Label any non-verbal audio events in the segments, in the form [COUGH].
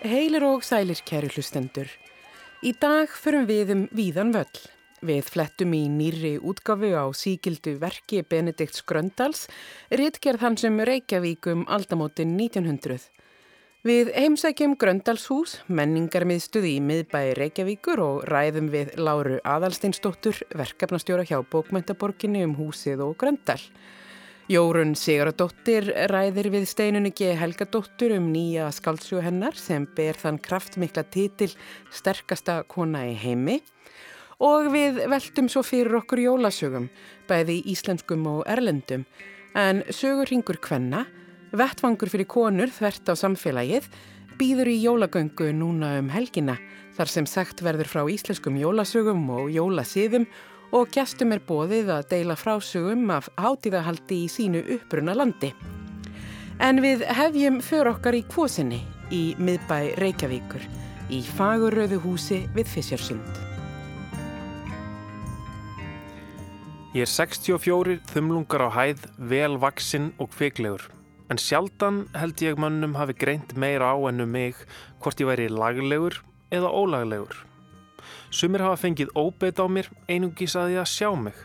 Heilir og sælir kæri hlustendur. Í dag förum við um víðan völl. Við flettum í nýri útgafu á síkildu verki Benedikts Gröndals, réttgerð hans um Reykjavík um aldamótin 1900. Við heimsækjum Gröndalshús, menningarmiðstuð í miðbæi Reykjavíkur og ræðum við Láru Adalsteinsdóttur, verkefnastjóra hjá Bókmæntaborginni um húsið og Gröndal. Jórun Sigurðardóttir ræðir við steinunni G. Helgadóttur um nýja skáldsjó hennar sem ber þann kraftmikla titil sterkasta kona í heimi og við veltum svo fyrir okkur jólasögum, bæði íslenskum og erlendum, en sögur ringur kvenna, vettvangur fyrir konur þvert á samfélagið, býður í jólagöngu núna um helgina þar sem sagt verður frá íslenskum jólasögum og jólasíðum og gestum er bóðið að deila frásugum af hátíðahaldi í sínu uppbrunna landi. En við hefjum för okkar í kvosinni í miðbæ Reykjavíkur í fagurröðu húsi við Fissjarsund. Ég er 64 þumlungar á hæð, vel vaksinn og kviklegur. En sjaldan held ég mönnum hafi greint meira á ennu um mig hvort ég væri laglegur eða ólaglegur. Sumir hafa fengið óbeit á mér einungis að ég að sjá mig,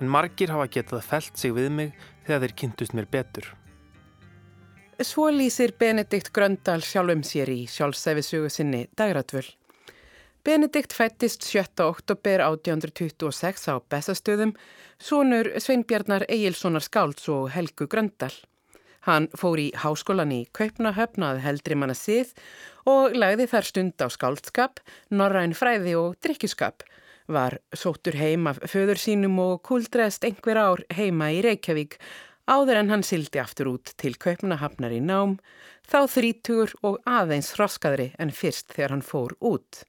en margir hafa getað felt sig við mig þegar þeir kynntust mér betur. Svo lýsir Benedikt Gröndal sjálfum sér í sjálfsæfisugu sinni Dagratvöl. Benedikt fættist 7. oktober 1826 á Bessastöðum, sonur Sveinbjarnar Egilsonar Skálds og Helgu Gröndal. Hann fór í háskólan í Kaupnahöfnað heldri manna sið og lagði þar stund á skáldskap, norræn fræði og drikkjuskap. Var sótur heim af föður sínum og kuldreðst einhver ár heima í Reykjavík áður en hann sildi aftur út til Kaupnahöfnar í nám, þá þrítugur og aðeins hroskaðri en fyrst þegar hann fór út.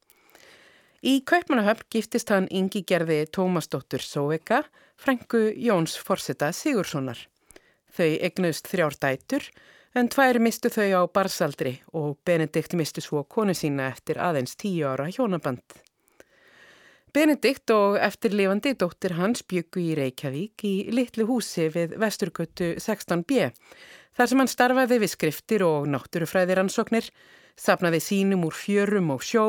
Í Kaupmannahöfn giftist hann yngi gerði Tómasdóttur Sóveka, frængu Jóns Forsetta Sigurssonar. Þau egnuðst þrjár dætur en tvær mistu þau á barsaldri og Benedikt mistu svo konu sína eftir aðeins tíu ára hjónaband. Benedikt og eftirlifandi dóttir hans byggu í Reykjavík í litlu húsi við Vesturgötu 16b þar sem hann starfaði við skriftir og náttúrufræðiransóknir, sapnaði sínum úr fjörum og sjó,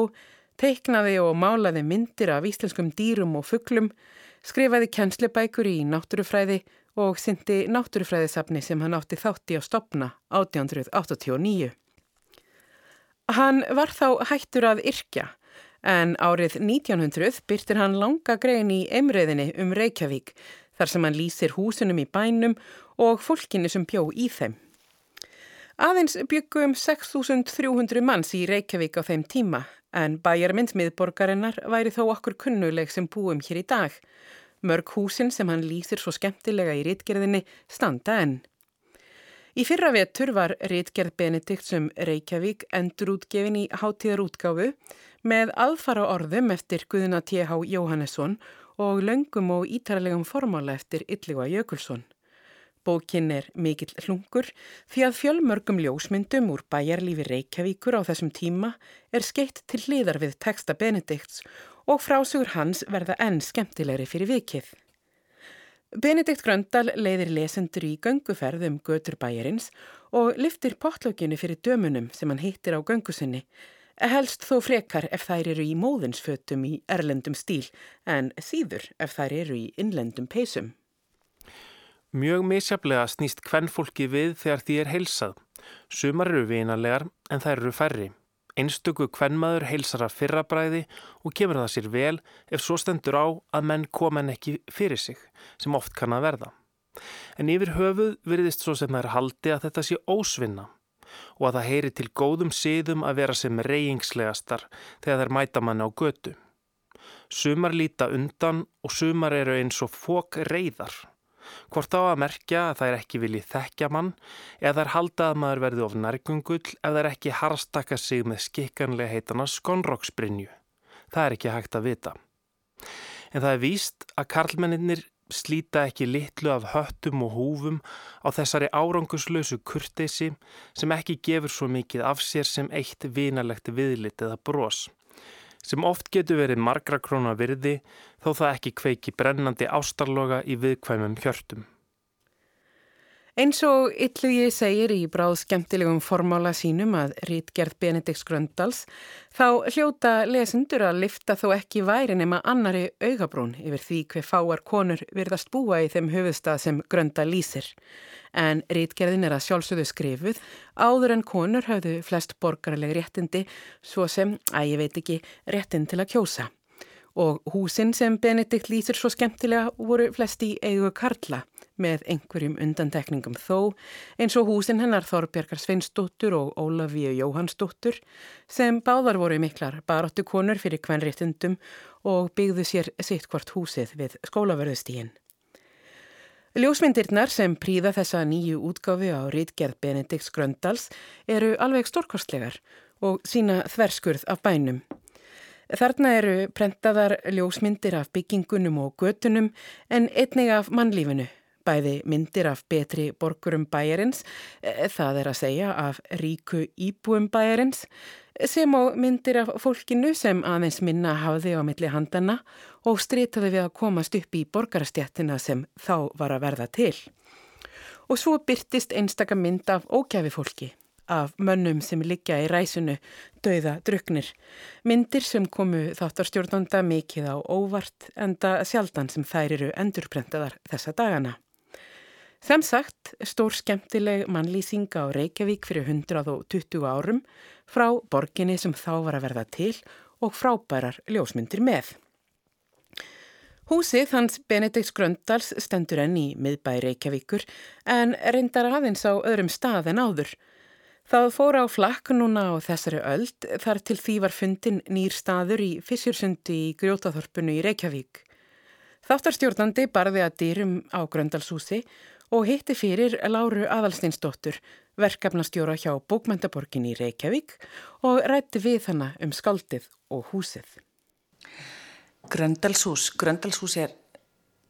teiknaði og málaði myndir af íslenskum dýrum og fugglum, skrifaði kjenslebækur í náttúrufræði og syndi náttúrufræðisafni sem hann átti þátti á stopna 1889. Hann var þá hættur að yrkja en árið 1900 byrtir hann langa grein í emriðinni um Reykjavík þar sem hann lýsir húsunum í bænum og fólkinu sem bjó í þeim. Aðeins byggum 6.300 manns í Reykjavík á þeim tíma en bæjarmyndmiðborgarinnar væri þó okkur kunnuleg sem búum hér í dag Mörg húsin sem hann lýsir svo skemmtilega í rítgerðinni standa enn. Í fyrra vetur var rítgerð Benedikt sem Reykjavík endurútgefin í hátíðarútgáfu með aðfara orðum eftir Guðuna T.H. Jóhannesson og löngum og ítarlegum formála eftir Ylliga Jökulsson. Bókin er mikill hlungur því að fjölmörgum ljósmyndum úr bæjarlífi Reykjavíkur á þessum tíma er skeitt til hliðar við texta Benedikts og frásugur hans verða enn skemmtilegri fyrir vikið. Benedikt Gröndal leiðir lesendur í gönguferðum götur bæjarins og lyftir potlökinu fyrir dömunum sem hann hittir á göngusinni, helst þó frekar ef þær eru í móðinsfötum í erlendum stíl en síður ef þær eru í innlendum peisum. Mjög misjaflega snýst hvern fólki við þegar því er heilsað. Sumar eru vinarlegar en þær eru færri. Einstöku kvennmaður heilsar að fyrrabræði og kemur það sér vel ef svo stendur á að menn koman ekki fyrir sig, sem oft kann að verða. En yfir höfuð veriðist svo sem það er haldi að þetta sé ósvinna og að það heyri til góðum síðum að vera sem reyningslegastar þegar þær mæta manni á götu. Sumar líta undan og sumar eru eins og fók reyðar. Hvort á að merkja að það er ekki viljið þekkja mann eða þær halda að maður verði of nærgungull ef er ekki harstaka sig með skikkanlega heitana skonroksbrinju. Það er ekki hægt að vita. En það er víst að karlmenninir slíta ekki litlu af höttum og húfum á þessari áranguslausu kurteysi sem ekki gefur svo mikið af sér sem eitt vinalegt viðlit eða brós sem oft getur verið margra króna virði þó það ekki kveiki brennandi ástarloga í viðkvæmum hjörtum. Eins og Yllugi segir í bráð skemmtilegum formála sínum að rítgerð Benedikts Gröndals þá hljóta lesendur að lifta þó ekki væri nema annari augabrún yfir því hver fáar konur virðast búa í þeim höfuðstað sem Gröndal lýsir. En rítgerðin er að sjálfsögðu skrifuð áður en konur hafðu flest borgarleg réttindi svo sem, að ég veit ekki, réttin til að kjósa. Og húsin sem Benedikt lýsir svo skemmtilega voru flest í eigu Karla með einhverjum undantekningum þó eins og húsin hennar Þorbjörgar Sveinsdóttur og Ólafíu Jóhannsdóttur sem báðar voru miklar baróttu konur fyrir kvenréttundum og byggðu sér sitt hvort húsið við skólaverðustígin. Ljósmyndirnar sem príða þessa nýju útgáfi á rítgerð Benedikts Gröndals eru alveg stórkostlegar og sína þverskurð af bænum. Þarna eru prentaðar ljósmyndir af byggingunum og götunum en einnig af mannlífinu bæði myndir af betri borgurum bæjarins, e, það er að segja af ríku íbúum bæjarins, sem á myndir af fólkinu sem aðeins minna hafði á milli handana og stritaði við að komast upp í borgarastjættina sem þá var að verða til. Og svo byrtist einstaka mynd af ógæfi fólki, af mönnum sem liggja í ræsunu, dauða druknir, myndir sem komu þáttarstjórnanda mikið á óvart enda sjaldan sem þær eru endurprentaðar þessa dagana. Sem sagt, stór skemmtileg mannlýsing á Reykjavík fyrir 120 árum frá borginni sem þá var að verða til og frábærar ljósmyndir með. Húsið hans Benedikts Gröndals stendur enn í miðbæri Reykjavíkur en reyndar aðeins á öðrum stað en áður. Það fór á flakk núna á þessari öld þar til því var fundin nýr staður í Fissjursundi í Grjótaþorpunu í Reykjavík. Þáttarstjórnandi barði að dýrum á Gröndalshúsi og hitti fyrir Láru Aðalsteinsdóttur, verkefnastjóra hjá Bókmæntaborgin í Reykjavík og rætti við hana um skaldið og húsið. Gröndalshús. Gröndalshús er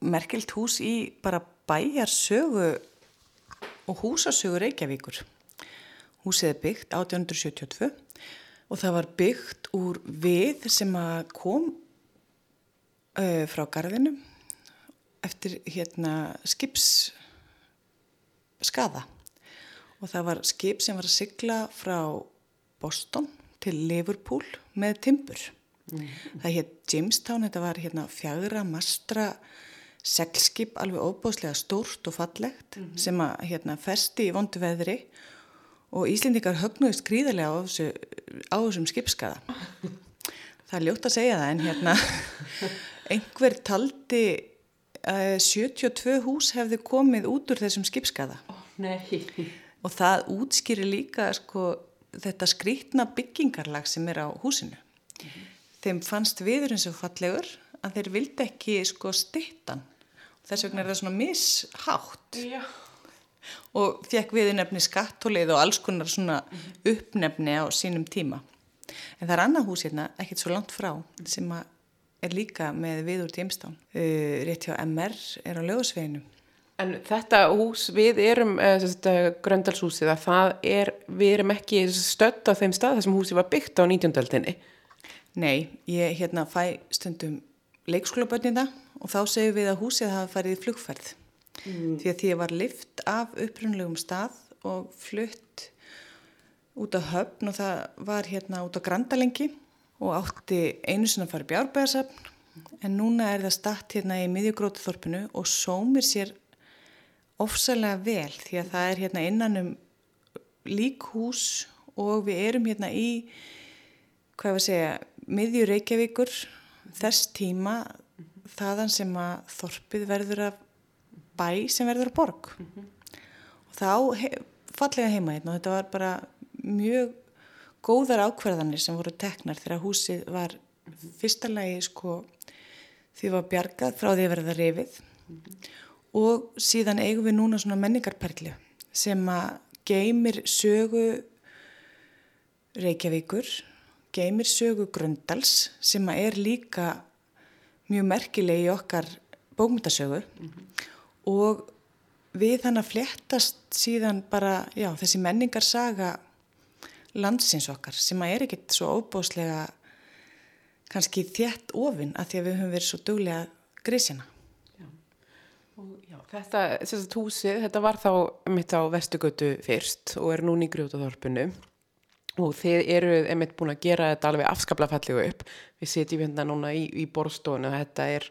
merkilt hús í bara bæjarsögu og húsasögu Reykjavíkur. Húsið er byggt 1872 og það var byggt úr við sem kom uh, frá gardinu eftir hérna skips skada og það var skip sem var að sigla frá Boston til Liverpool með timbur. Mm. Það hétt Jamestown, þetta var hérna fjagra mastra seglskip alveg óbúslega stórt og fallegt mm -hmm. sem að hérna festi í vondu veðri og Íslendingar högnuðist gríðarlega á, þessu, á þessum skipskaða. [LAUGHS] Það er ljótt að segja það en hérna [LAUGHS] einhver taldi að 72 hús hefði komið út úr þessum skipskaða. Nei. Og það útskýri líka sko, þetta skrítna byggingarlag sem er á húsinu. Mm -hmm. Þeim fannst viðurinn svo fallegur að þeir vildi ekki sko stittan. Þess vegna er það svona mishátt. Já. Og fekk viðnefni skattólið og alls konar svona uppnefni á sínum tíma. En það er annað hús hérna, ekkert svo langt frá, sem er líka með viður tímstán. Uh, rétt hjá MR er á lögusveginu En þetta hús, við erum, uh, gröndalshúsið, að það er, við erum ekki stödd á þeim stað þar sem húsið var byggt á 19. aldinni. Nei, ég hérna fæ stundum leikskólaböndina og þá segjum við að húsið hafa farið í flugferð. Mm. Því að því að var lift af upprunlegum stað og flutt út á höfn og það var hérna út á Grandalengi og átti einu sinna að fara í bjárbæðarsafn en núna er það statt hérna í miðjugrótaþorpinu og sómir sér ofsalega vel því að það er hérna innan um líkhús og við erum hérna í hvað ég var að segja, miðjur Reykjavíkur þess tíma -hmm. þaðan sem að þorpið verður að bæ sem verður að borg mm -hmm. og þá he, fallega heima hérna og þetta var bara mjög góðar ákverðanir sem voru teknar þegar húsið var fyrsta lagi sko því var bjargað frá því að verða reyfið mm -hmm og síðan eigum við núna svona menningarperli sem að geymir sögu Reykjavíkur, geymir sögu Gröndals sem að er líka mjög merkileg í okkar bókmyndasögu mm -hmm. Og við þannig að fléttast síðan bara, já, þessi menningarsaga landsins okkar sem að er ekkit svo óbóslega kannski þjætt ofinn að því að við höfum verið svo duglega grísina. Já, þetta, þetta húsið, þetta var þá mitt á Vestugötu fyrst og er núni í Grjótaþorpunu og þið eru einmitt búin að gera þetta alveg afskapla fallegu upp. Við setjum hérna núna í, í borstofinu og þetta er,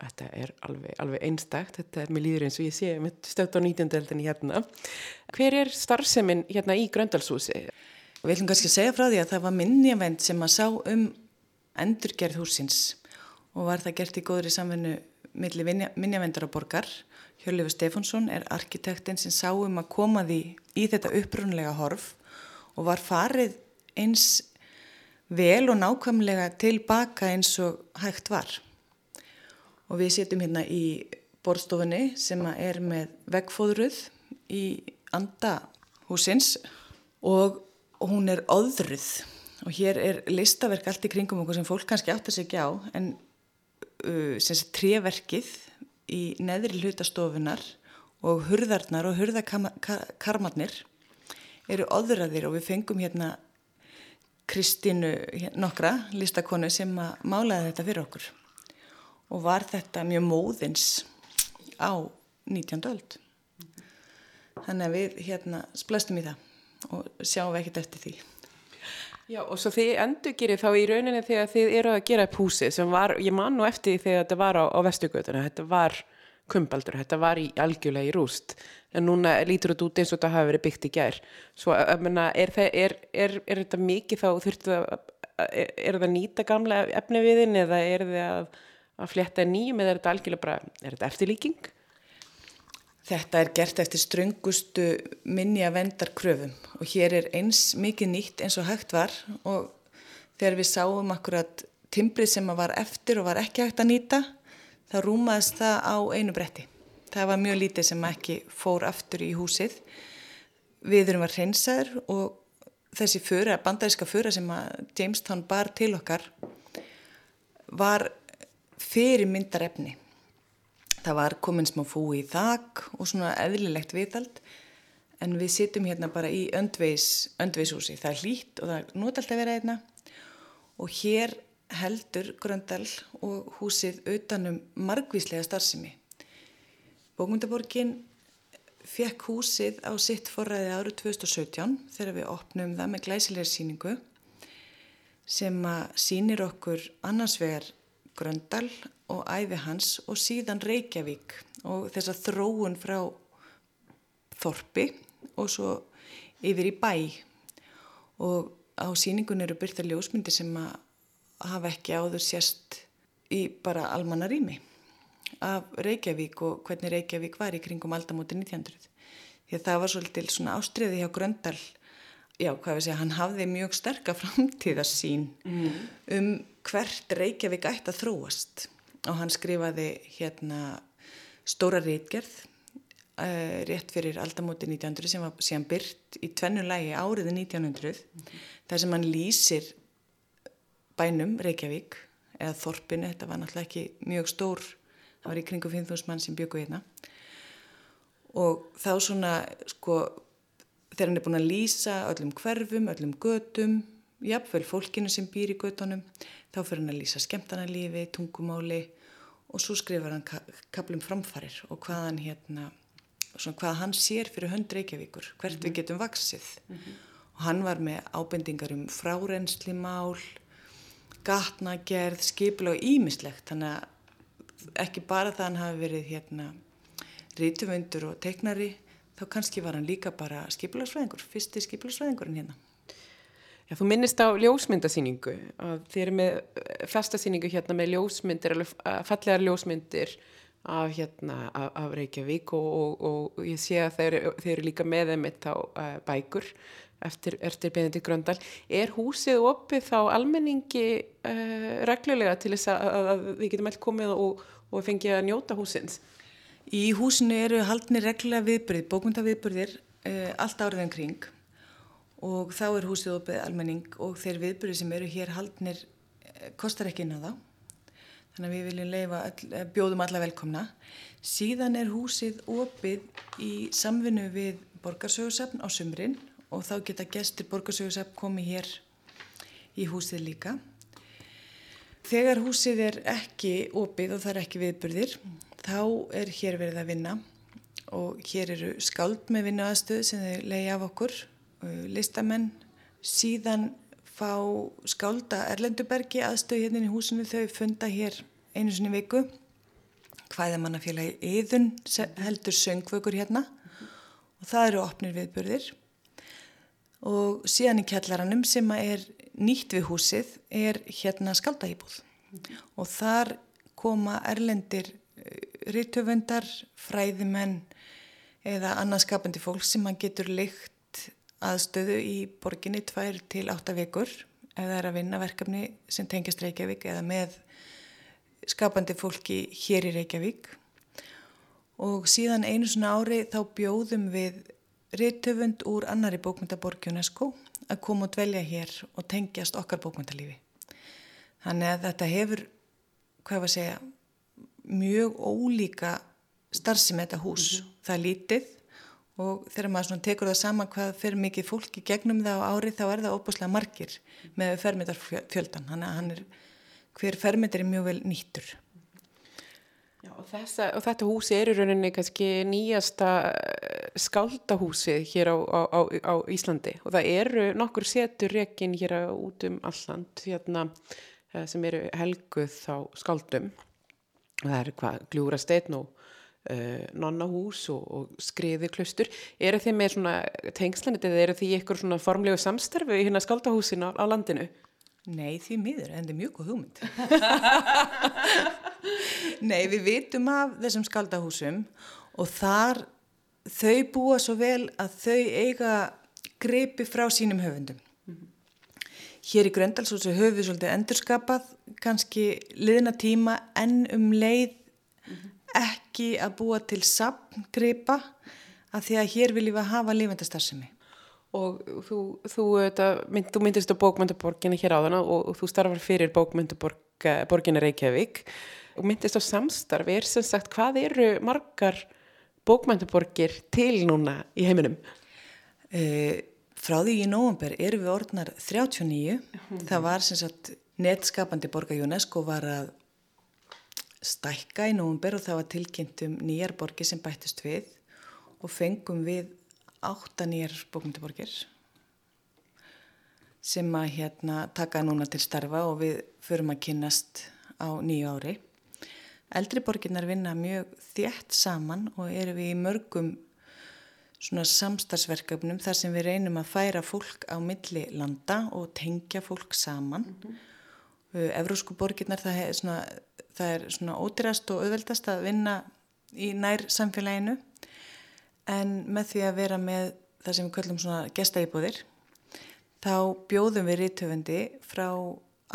þetta er alveg, alveg einstakt, þetta er með líður eins og ég sé mitt stöðt á 19. eldinni hérna. Hver er starfseminn hérna í Gröndalshúsi? Við viljum kannski segja frá því að það var minnjavend sem að sá um endurgerð húsins og var það gert í góðri samfunnu millir minnjavendaraborgar. Hjörlefu Stefánsson er arkitektinn sem sá um að koma því í þetta upprunlega horf og var farið eins vel og nákvæmlega tilbaka eins og hægt var. Og við setjum hérna í borstofunni sem er með vegfóðruð í andahúsins og hún er óðruð og hér er listaverk allt í kringum okkur sem fólk kannski átt að segja á en uh, sem sé treverkið í neðri hlutastofunar og hurðarnar og hurðakarmarnir eru óðraðir og við fengum hérna Kristínu nokkra listakonu sem að málaði þetta fyrir okkur og var þetta mjög móðins á 19. öld. Þannig að við hérna splastum í það og sjáum við ekkert eftir því. Já og svo þið endur gerir þá í rauninni þegar þið eru að gera upp húsi sem var, ég man nú eftir þegar þetta var á, á vestugötuna, þetta var kumbaldur, þetta var í algjörlega í rúst. En núna lítur þetta út eins og þetta hafi verið byggt í gær. Svo menna, er, er, er, er þetta mikið þá þurftu að er það nýta gamla efni viðin eða er það að, að fletta nýjum eða er þetta algjörlega bara, er þetta eftirlíking? Þetta er gert eftir ströngustu minni að vendar kröfum og hér er eins mikið nýtt eins og hægt var og þegar við sáum akkurat timbrið sem var eftir og var ekki hægt að nýta þá rúmaðist það á einu bretti það var mjög lítið sem ekki fór aftur í húsið. Viðurum var hreinsaður og þessi föra, bandaríska föra sem að Jamestown bar til okkar var fyrir myndarefni. Það var komin smá fúi í þak og svona eðlilegt viðald en við sittum hérna bara í öndveis, öndveishúsi. Það er hlýtt og það er nótalt að vera einna og hér heldur Gröndal og húsið utanum margvíslega starfsemi. Bókmyndaborgin fekk húsið á sitt forræði árið 2017 þegar við opnum það með glæsilegar síningu sem að sínir okkur annars vegar Gröndal og æfi hans og síðan Reykjavík og þess að þróun frá Þorpi og svo yfir í bæ og á síningun eru byrta ljósmyndir sem að hafa ekki áður sérst í bara almanna rými af Reykjavík og hvernig Reykjavík var í kringum aldamóti 1900. Því að það var svolítil svona ástriði hjá Gröndal, já hvað við segja, hann hafði mjög sterka framtíðarsín mm. um hvert Reykjavík ætti að þróast og hann skrifaði hérna stóra reitgerð uh, rétt fyrir aldamóti 1900 sem var síðan byrt í tvennu lægi áriði 1900 mm. þar sem hann lýsir bænum Reykjavík eða Þorpinu, þetta var náttúrulega ekki mjög stór það var í kringu 5.000 mann sem byggu hérna og þá svona sko þegar hann er búin að lýsa öllum hverfum, öllum gödum jafnveil fólkinu sem býr í gödunum þá fyrir hann að lýsa skemmtanarlífi tungumáli og svo skrifar hann kaplum framfarir og hvað hann hérna svona hvað hann sér fyrir hönd Reykjavíkur hvert mm -hmm. við mhm. getum vaksið mm -hmm. og hann var með ábendingar um frárenslimál gatnagerð, skipla og ímislegt þannig að ekki bara það hann hafi verið hérna rítumundur og teiknari þá kannski var hann líka bara skipilagsfræðingur, fyrsti skipilagsfræðingurinn hérna. Já, þú minnist á ljósmyndasýningu að þið eru með eh, festasýningu hérna með ljósmyndir, eh, fallegar ljósmyndir af hérna af, af Reykjavík og, og, og ég sé að þeir, þeir eru líka með þeim eitt á uh, bækur eftir, eftir Benedikt Gröndal. Er húsið opið þá almenningi uh, reglulega til þess að, að við getum alltaf komið og og fengið að njóta húsins? Í húsinu eru haldni reglulega viðbyrðir, bókmyndaviðbyrðir uh, allt árið en kring og þá er húsið opið almenning og þeir viðbyrðir sem eru hér haldnir uh, kostar ekki inn á þá. Þannig að við viljum leifa, uh, bjóðum alla velkomna. Síðan er húsið opið í samvinnu við borgarsögursafn á sumrin og þá geta gestur borgarsögursafn komið hér í húsið líka. Þegar húsið er ekki opið og það er ekki viðburðir, þá er hér verið að vinna og hér eru skáld með vinnu aðstöð sem þau leiði af okkur, listamenn, síðan fá skálda Erlendubergi aðstöð hérna í húsinu. Þau funda hér einu sinni viku. Hvaðið mannafélagi yðun heldur söngvökur hérna. Og það eru opnir viðbörðir og síðan í kjallaranum sem er nýtt við húsið er hérna skaldahýbúð og þar koma erlendir rítöfundar, fræðimenn eða annarskapandi fólk sem mann getur lykt aðstöðu í borginni tvær til átta vikur eða er að vinna verkefni sem tengjast Reykjavík eða með skapandi fólki hér í Reykjavík og síðan einu svona ári þá bjóðum við rítöfund úr annari bókmyndaborg UNESCO að koma og dvelja hér og tengjast okkar bókmyndalífi. Þannig að þetta hefur, hvað var að segja, mjög ólíka starfsum þetta hús. Mm -hmm. Það er lítið og þegar maður tekur það saman hvað fyrir mikið fólki gegnum það á ári þá er það óbúslega margir með fermitarfjöldan. Þannig að er, hver fermitar er mjög vel nýttur. Já, og, þessa, og þetta húsi er í rauninni kannski nýjasta eh, skáldahúsið hér á, á, á Íslandi og það eru nokkur setur rekin hér út um alland hérna, eh, sem eru helguð á skáldum það eru hvað gljúra stein og uh, nonnahús og, og skriði klustur eru þið með svona tengslanit eða eru þið ykkur svona formlegu samstarfi í hérna skáldahúsin á, á landinu? Nei, því miður, en það er mjög góð hugmynd. [LAUGHS] Nei, við vitum af þessum skaldahúsum og þar þau búa svo vel að þau eiga greipi frá sínum höfundum. Hér í Gröndalshúsu höfum við svolítið endurskapað, kannski liðna tíma en um leið mm -hmm. ekki að búa til sapngreipa að því að hér viljum við hafa lifendastarðsemi og þú, þú, mynd, þú myndist á bókmyndaborginni hér á þann og, og þú starfar fyrir bókmyndaborginni Reykjavík og myndist á samstarf er sem sagt hvað eru margar bókmyndaborgir til núna í heiminum? Uh, frá því í nógumber eru við orðnar 39 mm. það var sem sagt netskapandi borga UNESCO var að stækka í nógumber og það var tilkynnt um nýjar borgir sem bættist við og fengum við átta nýjar bókmyndaborgir sem að hérna taka núna til starfa og við förum að kynast á nýju ári. Eldri borginnar vinna mjög þjætt saman og eru við í mörgum svona samstagsverkefnum þar sem við reynum að færa fólk á milli landa og tengja fólk saman. Mm -hmm. Evrósku borginnar það er svona, það er svona ódýrast og auðveldast að vinna í nær samfélaginu en með því að vera með það sem við kallum svona gestaýbúðir þá bjóðum við rítöfundi frá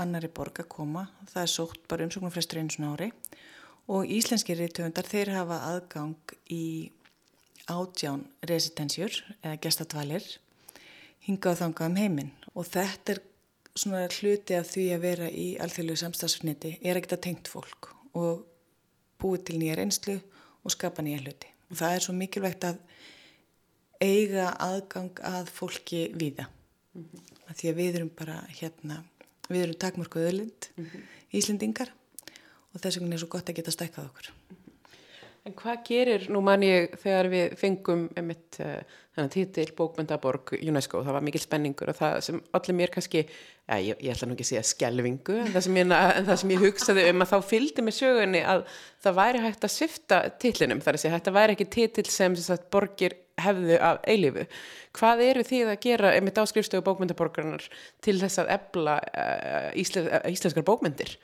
annari borg að koma það er sótt bara umsóknum flestur einu svona ári og íslenski rítöfundar þeir hafa aðgang í átján residensjur eða gestatvalir hingað þangað um heiminn og þetta er svona hluti af því að vera í alþjóðlegu samstagsfniti er ekkert að tengt fólk og búið til nýja reynslu og skapa nýja hluti og það er svo mikilvægt að eiga aðgang að fólki viða mm -hmm. að því að við erum bara hérna, við erum takmörku öðlind mm -hmm. Íslendingar og þess vegna er svo gott að geta stækkað okkur En hvað gerir, nú man ég þegar við fengum einmitt uh, þannig títil bókmyndaborg UNESCO, það var mikil spenningur og það sem allir mér kannski, ja, ég, ég ætla nú ekki að segja skjelvingu, en það ég, það sem ég hugsaði um að þá fylgdi með sögunni að það væri hægt að svifta titlinum, þar að segja, þetta væri ekki titil sem, sem sagt, borgir hefðu af eilifu. Hvað eru þið að gera með áskrifstögu bókmyndaborgarnar til þess að ebla uh, uh, íslenskar bókmyndir?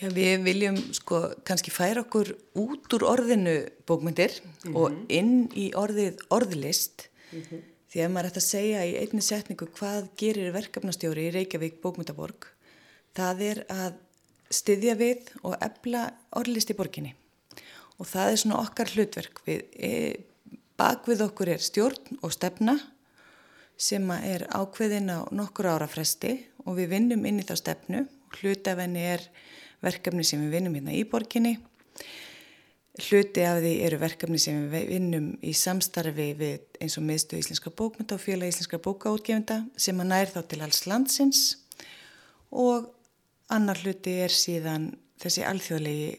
Já, við viljum sko kannski færa okkur út úr orðinu bókmyndir mm -hmm. og inn í orðið orðlist mm -hmm. því að maður ætti að segja í einni setningu hvað gerir verkefnastjóri í Reykjavík bókmyndaborg það er að styðja við og ebla orðlist í borginni og það er svona okkar hlutverk við e, Bak við okkur er stjórn og stefna sem er ákveðin á nokkur ára fresti og við vinnum inn í þá stefnu. Hluti af henni er verkefni sem við vinnum hérna í borginni. Hluti af því eru verkefni sem við vinnum í samstarfi við eins og miðstu íslenska bókmynda og fjöla íslenska bókaútgefenda sem að nær þá til alls landsins og annar hluti er síðan þessi alþjóðlegi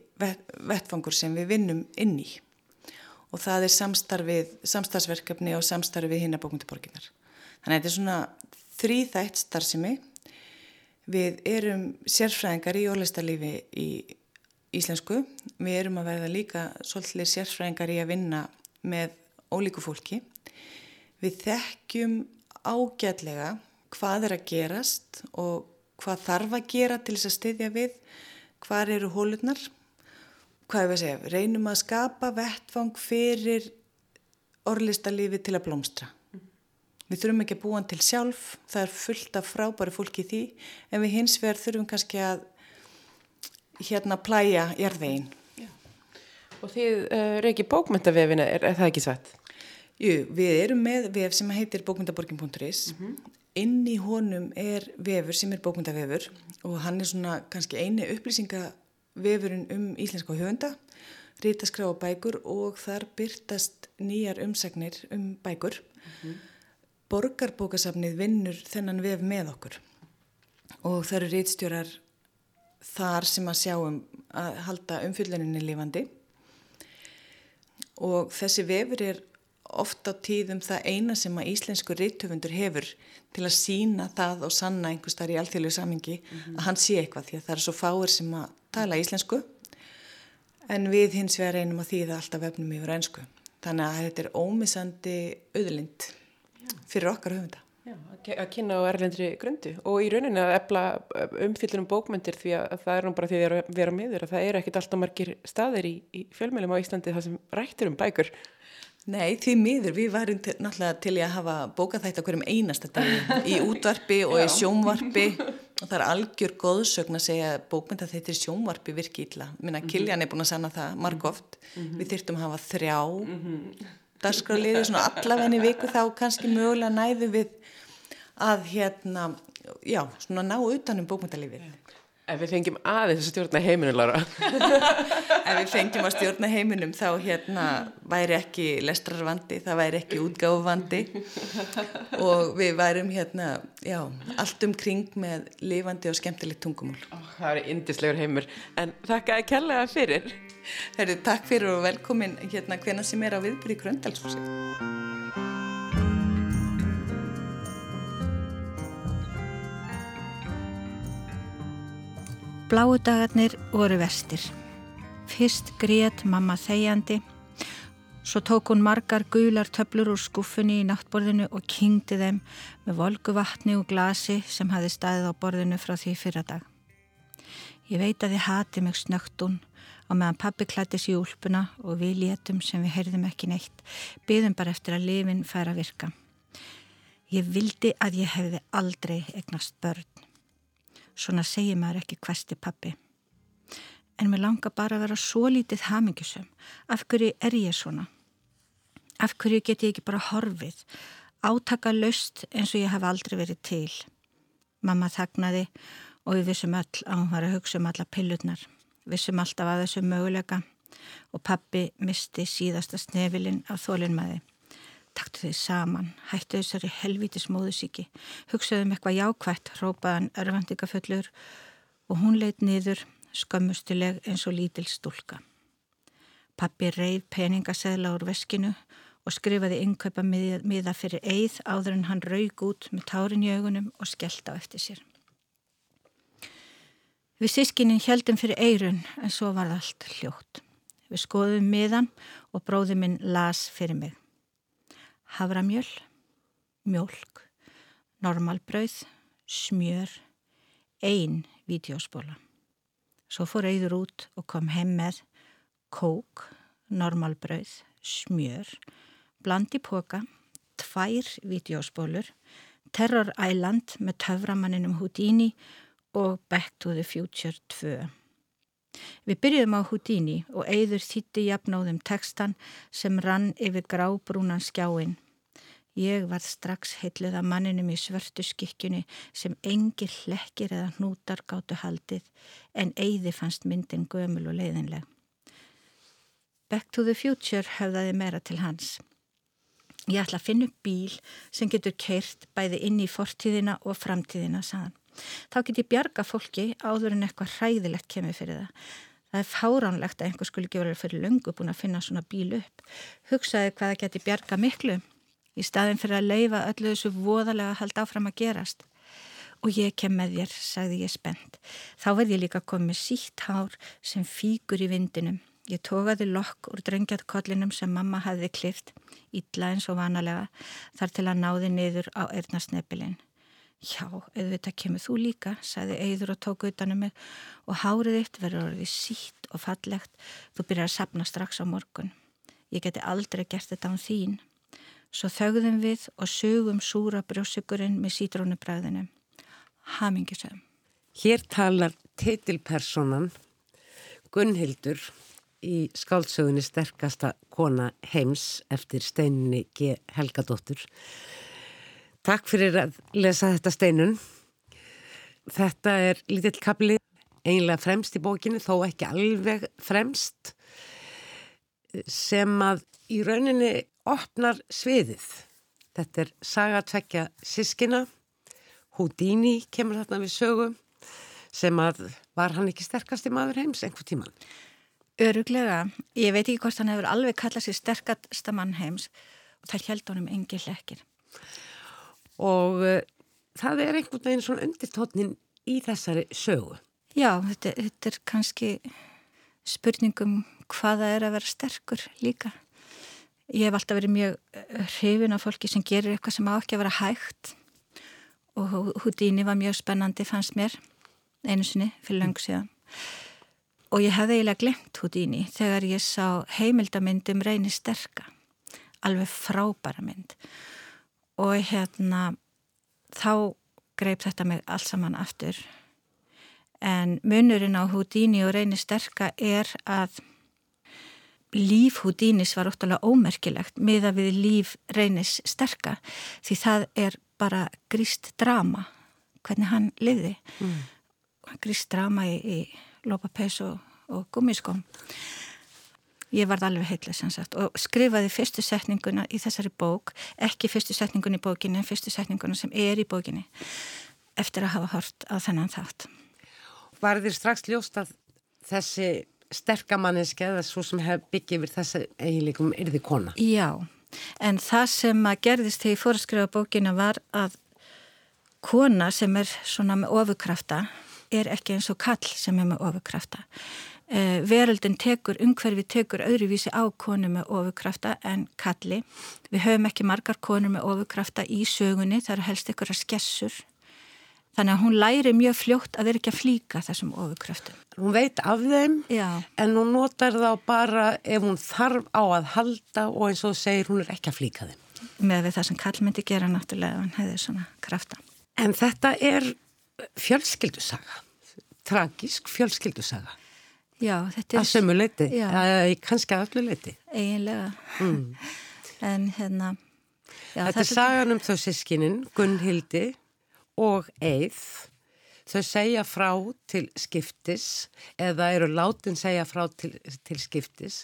vettfangur sem við vinnum inn í og það er samstarfsverkefni og samstarfið hinn að bókundaborginar. Þannig að þetta er svona þrýþætt starfsemi. Við erum sérfræðingar í orðlistarlífi í íslensku. Við erum að verða líka svolítið sérfræðingar í að vinna með ólíku fólki. Við þekkjum ágætlega hvað er að gerast og hvað þarf að gera til þess að styðja við, hvað eru hólurnar hvað er að segja, reynum að skapa vettfang fyrir orðlistalífi til að blómstra. Við þurfum ekki að búa hann til sjálf, það er fullt af frábæri fólki í því, en við hins vegar þurfum kannski að hérna plæja jarðveginn. Og þið uh, eh, reykir bókmyndavefina, er, er það ekki satt? Jú, við erum með vef sem heitir bókmyndaborgin.is. Mm -hmm. Inn í honum er vefur sem er bókmyndavefur og hann er svona kannski eini upplýsinga vefurinn um íslenska höfunda, rítaskrá og bækur og þar byrtast nýjar umsagnir um bækur. Mm -hmm. Borgarbókasafnið vinnur þennan vef með okkur. Og það eru rítstjórar þar sem að sjáum að halda umfylluninni lifandi. Og þessi vefur er ofta á tíðum það eina sem að íslensku rítöfundur hefur til að sína það og sanna einhvers þar í alþjóðlegu samingi mm -hmm. að hann sé eitthvað því að það er svo fáir sem að tala íslensku. En við hins vegar reynum að þýða alltaf vefnum yfir einsku þannig að þetta er ómisandi auðlind fyrir okkar höfunda Já, að kynna á erlendri grundu og í rauninni að efla umfyllunum bókmyndir því að það er nú bara því að vera meður að það eru ekkit alltaf margir staðir í, í fjölmjölum á Íslandi það sem rættir um bækur Nei, því miður, við varum til, náttúrulega til að hafa bókað þetta hverjum einasta dag í [LAUGHS] útvarpi og í sjónvarpi og það er algjör góðsögn að segja bókmynda þetta er sjónvarpi virki illa. Minna, mhm. Kiljan er búin að sanna það margóft. Mm -hmm. Við þyrtum að hafa þrjá mm -hmm. Dagskráliði, svona allavegni viku þá kannski mögulega næðu við að hérna, já, svona ná utanum bókmyndalífið. Ef við fengjum aðeins að stjórna heiminum, Lára. [LAUGHS] Ef við fengjum að stjórna heiminum þá hérna væri ekki lestrarvandi, það væri ekki útgáfuvandi og við værum hérna, já, allt um kring með lifandi og skemmtilegt tungumól. Ó, það er indislegur heimur, en þakka að kella það fyrir. Herru, takk fyrir og velkomin hérna hvena sem er á viðbyrði Gröndalsfósið. Bláu dagarnir voru vestir. Fyrst grét mamma þegjandi, svo tók hún margar gular töflur úr skuffunni í náttborðinu og kyngdi þeim með volgu vatni og glasi sem hafi staðið á borðinu frá því fyrra dag. Ég veit að þið hati mig snögtun og meðan pappi klættis í úlpuna og við létum sem við heyrðum ekki neitt, byðum bara eftir að lifin fær að virka. Ég vildi að ég hefði aldrei egnast börn. Svona segir maður ekki hvesti pappi. En mér langar bara að vera svo lítið hamingjusum. Af hverju er ég svona? Af hverju get ég ekki bara horfið? Átaka löst eins og ég hef aldrei verið til. Mamma þagnaði og við vissum öll að hún var að hugsa um alla pillurnar. Vissum alltaf að þessu möguleika og pappi misti síðasta snefilinn af þólinnmaði. Taktu þið saman, hættu þessari helvítis móðusíki, hugsaðum eitthvað jákvætt, rópaðan örfandikaföllur og hún leitt niður skömmustileg eins og lítil stúlka. Pappi reið peningaseðla úr veskinu og skrifaði innkaupa miða fyrir eið áður en hann raug út með tárin í augunum og skellt á eftir sér. Við sískinin heldum fyrir eirun en svo var allt hljótt. Við skoðum miðan og bróði minn las fyrir mig havramjöl, mjölk, normalbrauð, smjör, einn vídeospóla. Svo fór auður út og kom heim með kók, normalbrauð, smjör, blandi póka, tvær vídeospólur, Terror Island með töframanninum Houdini og Back to the Future 2. Við byrjuðum á Houdini og eigður þýtti jafnáðum tekstan sem rann yfir grábrúnan skjáin. Ég var strax heitluð að manninum í svörtu skikkjunni sem engi hlekkir eða hnútar gáttu haldið en eigði fannst myndin gömul og leiðinleg. Back to the future höfðaði meira til hans. Ég ætla að finna upp bíl sem getur keirt bæði inn í fortíðina og framtíðina, saðan. Þá get ég bjarga fólki áður en eitthvað hræðilegt kemur fyrir það. Það er fáránlegt að einhver skuli ekki verið fyrir löngu búin að finna svona bíl upp. Hugsaði hvað það geti bjarga miklu í staðin fyrir að leifa öllu þessu voðalega hald áfram að gerast. Og ég kem með þér, sagði ég spennt. Þá verði ég líka komið sítt hár sem fíkur í vindinum. Ég tókaði lokk úr drengjadkollinum sem mamma hafði klift, ítla eins og vanalega, þar til að náði niður á erðnarsnepilinn. Já, auðvitað kemur þú líka, sagði Eður og tók utanum mig og hárið þitt verður orðið sítt og fallegt. Þú byrjar að sapna strax á morgun. Ég geti aldrei gert þetta án þín. Svo þögðum við og sögum súra brjósugurinn með sítrónubræðinu hamingisum. Hér talar titilpersonan Gunnhildur í skáldsögunni sterkasta kona heims eftir steininni G. Helgadóttur. Takk fyrir að lesa þetta steinun. Þetta er lítill kapli, eiginlega fremst í bókinu, þó ekki alveg fremst, sem að í rauninni opnar sviðið. Þetta er saga tvekja sískina Houdini kemur þarna við sögum sem að var hann ekki sterkasti maður heims einhver tíman. Öruglega, ég veit ekki hvort hann hefur alveg kallað sér sterkasta mann heims og það held honum engi hlekkir. Og uh, það er einhvern veginn svona undirtótnin í þessari sögu. Já, þetta, þetta er kannski spurningum hvaða er að vera sterkur líka. Ég hef alltaf verið mjög hrifin af fólki sem gerir eitthvað sem á ekki að vera hægt og Houdini var mjög spennandi fannst mér einu sinni fyrir langt síðan og ég hefði eiginlega glemt Houdini þegar ég sá heimildamindum reyni sterka alveg frábæra mynd og hérna þá greip þetta mig alls saman aftur. En munurinn á Houdini og reyni sterka er að líf Houdinis var óttalega ómerkilegt miða við líf reynis sterka því það er bara gríst drama hvernig hann liði mm. gríst drama í, í lópapeis og, og gummiskom ég varð alveg heitlega sem sagt og skrifaði fyrstu setninguna í þessari bók ekki fyrstu setningun í bókinni en fyrstu setninguna sem er í bókinni eftir að hafa hort á þennan þátt Var þér strax ljóst að þessi sterkamanniski eða svo sem hef byggið yfir þessi eiginleikum yrði kona? Já En það sem að gerðist þegar ég fór að skrifa bókina var að kona sem er svona með ofurkrafta er ekki eins og kall sem er með ofurkrafta. Eh, veröldin tekur, umhverfi tekur öðruvísi á konu með ofurkrafta en kalli. Við höfum ekki margar konur með ofurkrafta í sögunni, það eru helst ykkur að skessur Þannig að hún læri mjög fljótt að vera ekki að flíka þessum ofurkröftum. Hún veit af þeim Já. en hún notar þá bara ef hún þarf á að halda og eins og segir hún er ekki að flíka þeim. Með það sem Karl myndi gera náttúrulega ef hann hefði svona krafta. En þetta er fjölskyldusaga, tragísk fjölskyldusaga. Já, þetta er... Að sömu leiti, kannski að öllu leiti. Eginlega. Mm. [LAUGHS] En hérna... Já, þetta er sagan um þau sískinin, Gunnhildi og eið þau segja frá til skiptis eða eru látin segja frá til, til skiptis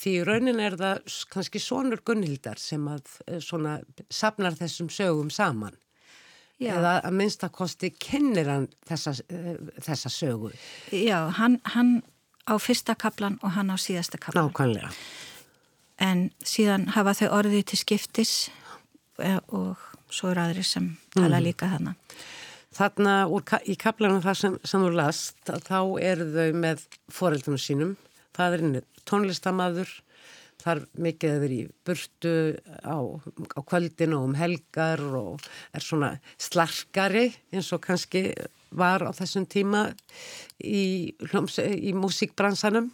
því raunin er það kannski sonur Gunnhildar sem að eh, svona sapnar þessum sögum saman Já. eða að minnstakosti kennir hann þessa, eh, þessa sögu Já, hann, hann á fyrsta kaplan og hann á síðasta kaplan Nákvæmlega En síðan hafa þau orðið til skiptis eh, og svo eru aðri sem tala mm. líka þarna. Þarna úr, í kaplanum það sem, sem þú last, þá eru þau með foreldunum sínum. Fadurinn er tónlistamadur, þar mikið að vera í burtu á, á kvöldinu og um helgar og er svona slarkari eins og kannski var á þessum tíma í, í músíkbransanum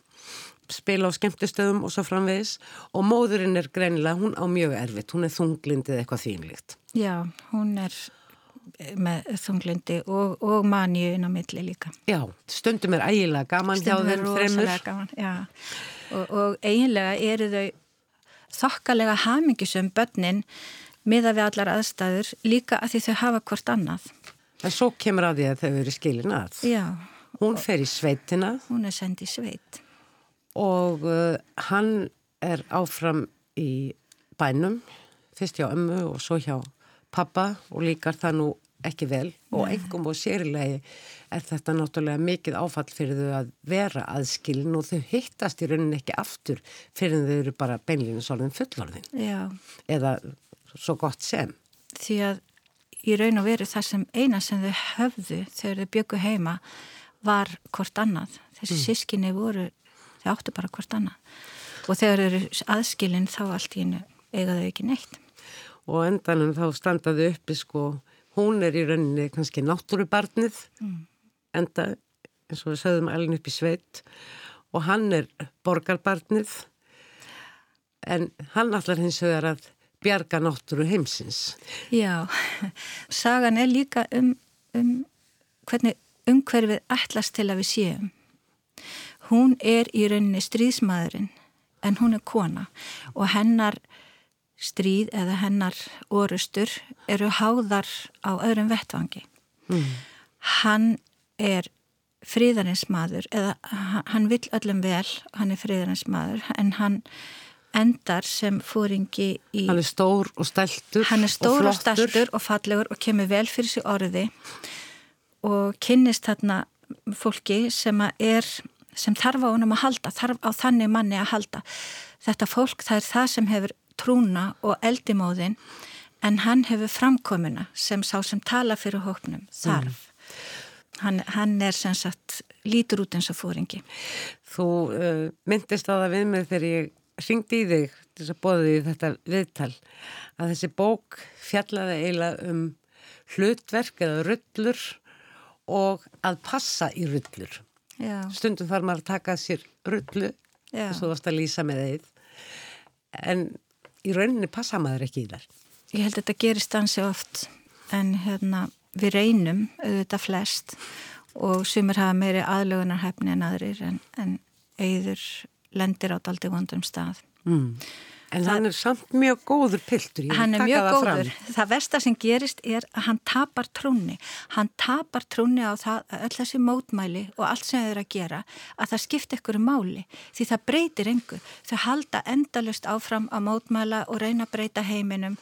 spila á skemmtustöðum og svo framvegis og móðurinn er greinilega, hún á mjög erfitt, hún er þunglindið eitthvað þínlíkt. Já, hún er með þunglindi og, og manju inn á milli líka. Já, stundum er ægilega gaman stundum hjá þeim fremur. Gaman. Og, og eiginlega eru þau þokkalega hamingisum börnin miða við allar aðstæður líka að því þau hafa hvort annað. En svo kemur að því að þau eru skilin að. Já. Hún fer í sveitina. Hún er sendið í sveit og uh, hann er áfram í bænum, fyrst hjá ömmu og svo hjá pappa og líkar það nú ekki vel og engum og sérilegi er þetta náttúrulega mikið áfall fyrir þau að vera aðskilin og þau hittast í rauninni ekki aftur fyrir þau eru bara beinlínu svolítið fullorðin Já. eða svo gott sem. Því að í raun og veru það sem eina sem þau höfðu þegar þau byggu heima var hvort annað. Þessi mm. sískinni voru, þau áttu bara hvort annað. Og þegar þau eru aðskilin þá allt í hennu eiga þau ekki neitt. Og endanum þá standaðu uppi sko, hún er í rauninni kannski náttúrubarnið, mm. enda eins og við sögðum alveg upp í sveit og hann er borgarbarnið en hann allar hins vegar að bjarga náttúru heimsins. Já, [LAUGHS] sagan er líka um, um hvernig umhverfið ætlast til að við séum. Hún er í rauninni stríðsmaðurinn en hún er kona og hennar stríð eða hennar orustur eru háðar á öðrum vettvangi. Mm. Hann er fríðarins maður eða hann vil öllum vel, hann er fríðarins maður en hann endar sem fóringi í... Hann er stór og stæltur. Hann er stór og, og stæltur og fallegur og kemur vel fyrir sig orði og kynnist þarna fólki sem er sem þarf á honum að halda, þarf á þannig manni að halda. Þetta fólk það er það sem hefur trúna og eldimóðin en hann hefur framkomuna sem sá sem tala fyrir hóknum þarf. Mm. Hann, hann er sem sagt lítur út eins og fóringi. Þú uh, myndist á það við mig þegar ég ringdi í þig til þess að bóða því þetta viðtal að þessi bók fjallaði eiginlega um hlutverk eða rullur og að passa í rullur. Já. Stundum þarf maður að taka sér rullu og svo varst að lýsa með þeir en í rauninni passa maður ekki í þar. Ég held að þetta gerist ansi oft en hérna við reynum auðvitað flest og sumir hafa meiri aðlögunarhæfni en aðrir en, en auður lendir á daldi vondum stað. Mm. En það, hann er samt mjög góður piltur. Hann er mjög góður. Fram. Það versta sem gerist er að hann tapar trúni. Hann tapar trúni á það að öll þessi mótmæli og allt sem þau eru að gera að það skipta ykkur máli. Því það breytir yngur. Þau halda endalust áfram að mótmæla og reyna að breyta heiminum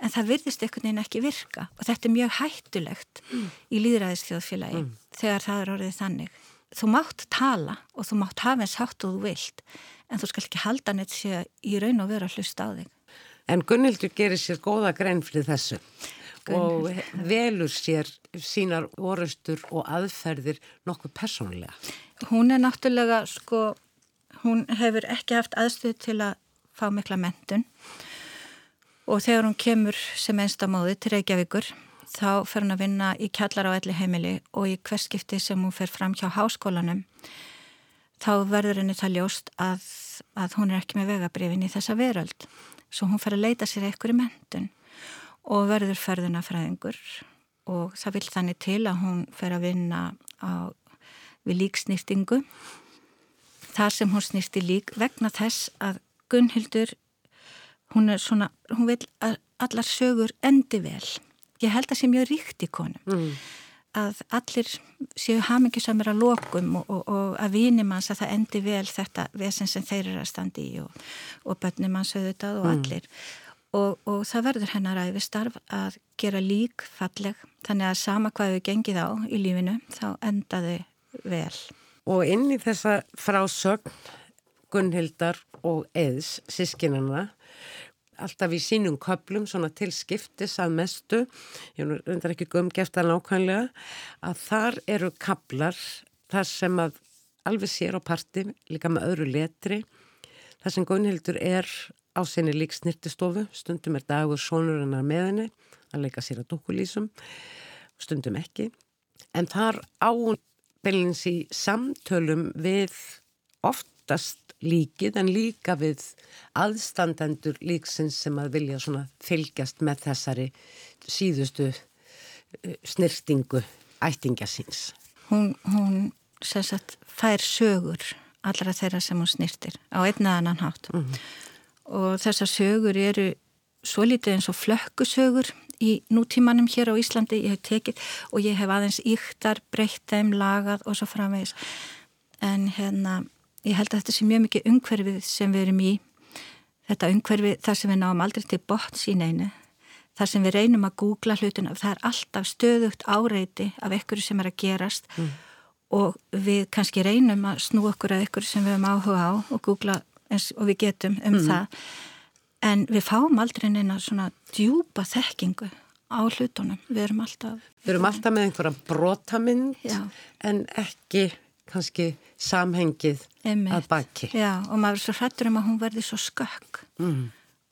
en það virðist einhvern veginn ekki virka og þetta er mjög hættulegt mm. í líðræðisþjóðfélagi mm. þegar það er orðið þannig þú mátt tala og þú mátt hafa eins hátt og þú vilt en þú skal ekki halda neitt sér í raun og vera að hlusta á þig. En Gunnildur gerir sér góða grein fyrir þessu Gunnhildur. og velur sér sínar orustur og aðferðir nokkuð persónulega. Hún er náttúrulega sko, hún hefur ekki haft aðstöð til að fá mikla mentun og þegar hún kemur sem einstamóði til Reykjavíkur þá fer hún að vinna í kjallar á elli heimili og í hverskipti sem hún fer fram hjá háskólanum þá verður henni það ljóst að, að hún er ekki með vegabrifin í þessa veröld. Svo hún fer að leita sér eitthvað í mentun og verður ferðuna fræðingur og það vil þannig til að hún fer að vinna á, við líksnýftingu þar sem hún snýfti lík vegna þess að Gunnhildur hún er svona, hún vil að allar sögur endi vel ég held að sé mjög ríkt í konum mm. að allir séu hamingisamir að lokum og, og, og að vínimanns að það endi vel þetta vesen sem þeir eru að standi í og, og bönnumanns auðvitað og mm. allir og það verður hennar að við starf að gera lík falleg þannig að sama hvað við gengið á í lífinu þá endaðu vel Og inn í þessa frásögn Gunnhildar og Eðs sískinana alltaf í sínum köplum svona til skiptis að mestu, ég undrar ekki gumgeft að nákvæmlega, að þar eru kaplar þar sem að alveg sér á parti, líka með öðru letri, þar sem Gunnhildur er á sinni lík snirtistofu, stundum er dagur sonur hennar með henni, að leika sér að dukkulísum, stundum ekki, en þar á bylins í samtölum við oftast líkið en líka við aðstandendur líksins sem að vilja svona fylgjast með þessari síðustu eh, snirtingu ættingasins. Hún, hún sagt, fær sögur allra þeirra sem hún snirtir á einna annan hátt mm -hmm. og þessar sögur eru svo litið eins og flökkusögur í nútímanum hér á Íslandi ég hef tekið og ég hef aðeins yktar breytt þeim lagað og svo framvegis en hérna ég held að þetta sé mjög mikið umhverfið sem við erum í. Þetta umhverfið þar sem við náum aldrei til botts í neinu. Þar sem við reynum að googla hlutuna, það er alltaf stöðugt áreiti af ykkur sem er að gerast. Mm. og við kannski reynum að snú okkur að ykkur sem við höfum áhuga á og googla eins og við getum um mm. það. En við fáum aldrei neina svona djúpa þekkingu á hlutunum, við erum alltaf Við erum alltaf með einhverja brotamind en ekki kannski samhengið Einmitt. að baki. Já, og maður er svo hrættur um að hún verði svo skökk mm.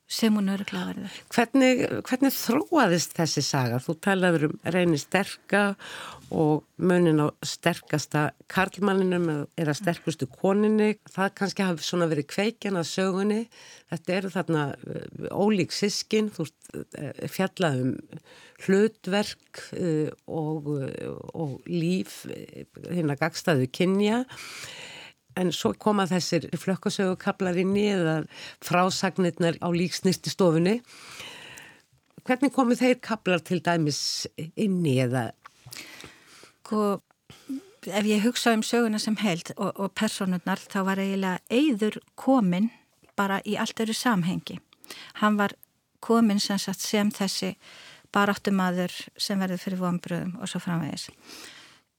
Sem hún öruglega verður. Hvernig, hvernig þróaðist þessi saga? Þú talaður um reynir sterka og munin á sterkasta karlmanninum að sterkustu koninni. Það kannski hafi svona verið kveikjan að sögunni. Þetta eru þarna eh, ólík sískin, þú eh, fjallað um hlutverk uh, og, og líf hérna gagstaðu kynja en svo koma þessir flökkasögukablar inn í eða frásagnirnar á líksnisti stofunni hvernig komu þeir kablar til dæmis inn í eða? Sko ef ég hugsa um söguna sem held og, og personurnar þá var eiginlega eigður komin bara í allt öru samhengi. Hann var komin sem, sem þessi baráttumadur sem verður fyrir vonbröðum og svo framvegis.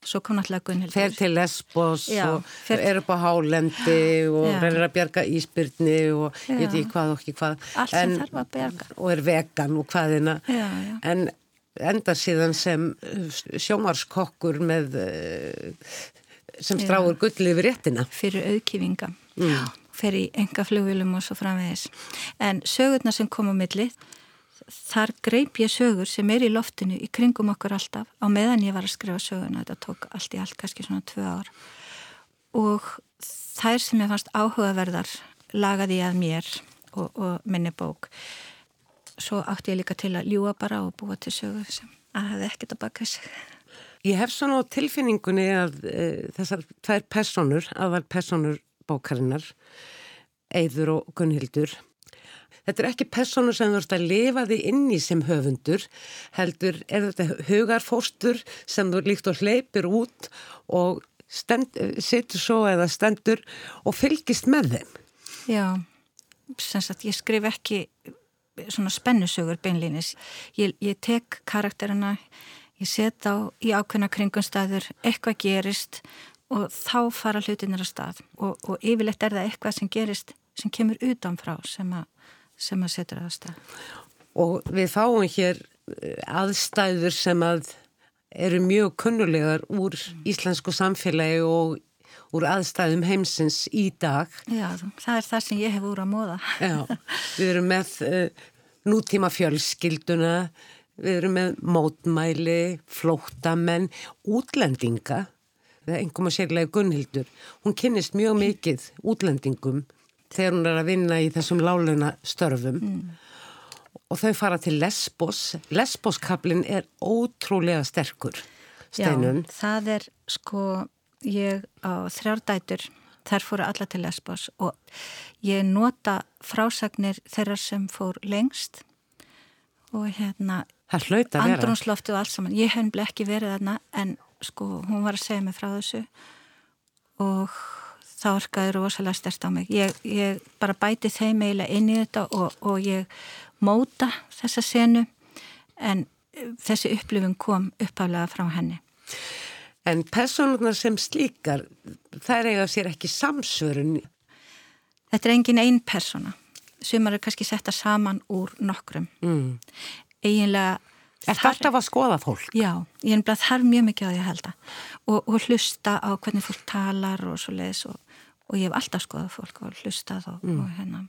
Svo kom náttúrulega Gunnhildur. Fer til Lesbos Já, og fer... er upp á hálendi og verður að bjarga íspyrni og Já. ég veit ekki hvað og ekki hvað. Allt sem en, þarf að bjarga. Og er vegan og hvaðina. En enda síðan sem sjómarskokkur með eh, sem stráur gull yfir réttina. Fyrir auðkífinga. Mm. Í enga flugvilum og svo framvegis. En sögurnar sem kom á millið þar greip ég sögur sem er í loftinu í kringum okkur alltaf á meðan ég var að skrifa söguna, þetta tók allt í allt kannski svona tvö ár. Og þær sem ég fannst áhugaverðar lagaði ég að mér og, og minni bók. Svo átti ég líka til að ljúa bara og búa til sögur sem að hefði ekkert að baka sig. Ég hef svona á tilfinningunni að e, þessar tvær personur, aðvar personur bókarinnar Eður og Gunnhildur Þetta er ekki personu sem þú ert að lifa þig inn í sem höfundur, heldur er þetta hugarfóstur sem þú líkt og hleypir út og setur svo eða stendur og fylgist með þeim. Já, sem sagt ég skrif ekki svona spennusögur beinlýnis. Ég, ég tek karakterina, ég set á í ákveðna kringumstæður, eitthvað gerist og þá fara hlutinir að stað og, og yfirleitt er það eitthvað sem gerist sem kemur utanfrá sem að sem að setja aðstæð. Og við fáum hér eh, aðstæður sem að eru mjög kunnulegar úr íslensku samfélagi og úr aðstæðum heimsins í dag. Já, það er það sem ég hef úr að móða. Já, við erum með uh, nútíma fjölskylduna, við erum með mótmæli, flóttamenn, útlendinga, það er einhverjum að sérlega Gunnhildur, hún kynnist mjög mikið útlendingum þegar hún er að vinna í þessum láluna störfum mm. og þau fara til Lesbos. Lesboskablin er ótrúlega sterkur steinun. Já, það er sko ég á þrjárdætur þær fóru alla til Lesbos og ég nota frásagnir þeirra sem fór lengst og hérna andrunsloftu og allt saman. Ég hef ekki verið þarna en sko hún var að segja mig frá þessu og það orkaði rosalega stert á mig. Ég, ég bara bæti þeim eiginlega inn í þetta og, og ég móta þessa senu en eh, þessi upplifun kom uppálega frá henni. En personunar sem slíkar, er eiga sér ekki samsvörun? Þetta er engin einn persona. Sumar er kannski setta saman úr nokkrum. Mm. Eginlega Er þetta alltaf að skoða fólk? Já, ég er bara þarf mjög mikið á því að halda og, og hlusta á hvernig fólk talar og svo leiðis og, og ég hef alltaf skoðað fólk og hlustað og, mm. og hérna.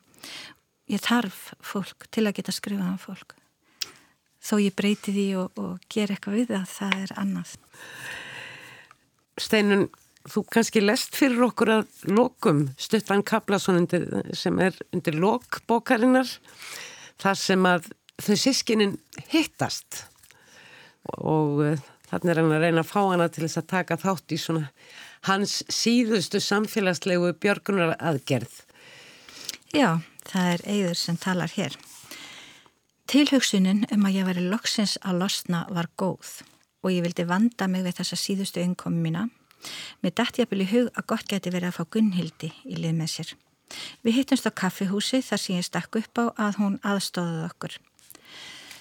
Ég þarf fólk til að geta skrifað um fólk. Þó ég breyti því og, og ger eitthvað við það það er annað. Steinun, þú kannski lest fyrir okkur að lokum Stuttan Kaplason sem er undir lokbókarinnar þar sem að þau sískinin hittast. Og uh, þannig er hann að reyna að fá hana til þess að taka þátt í svona hans síðustu samfélagslegu björgunar aðgerð. Já, það er eigður sem talar hér. Tilhugsunin um að ég væri loksins að losna var góð og ég vildi vanda mig við þessa síðustu innkomi mína. Mér dætti að byrja hug að gott geti verið að fá Gunnhildi í lið með sér. Við hittumst á kaffihúsi þar sem ég stakk upp á að hún aðstóðuð okkur.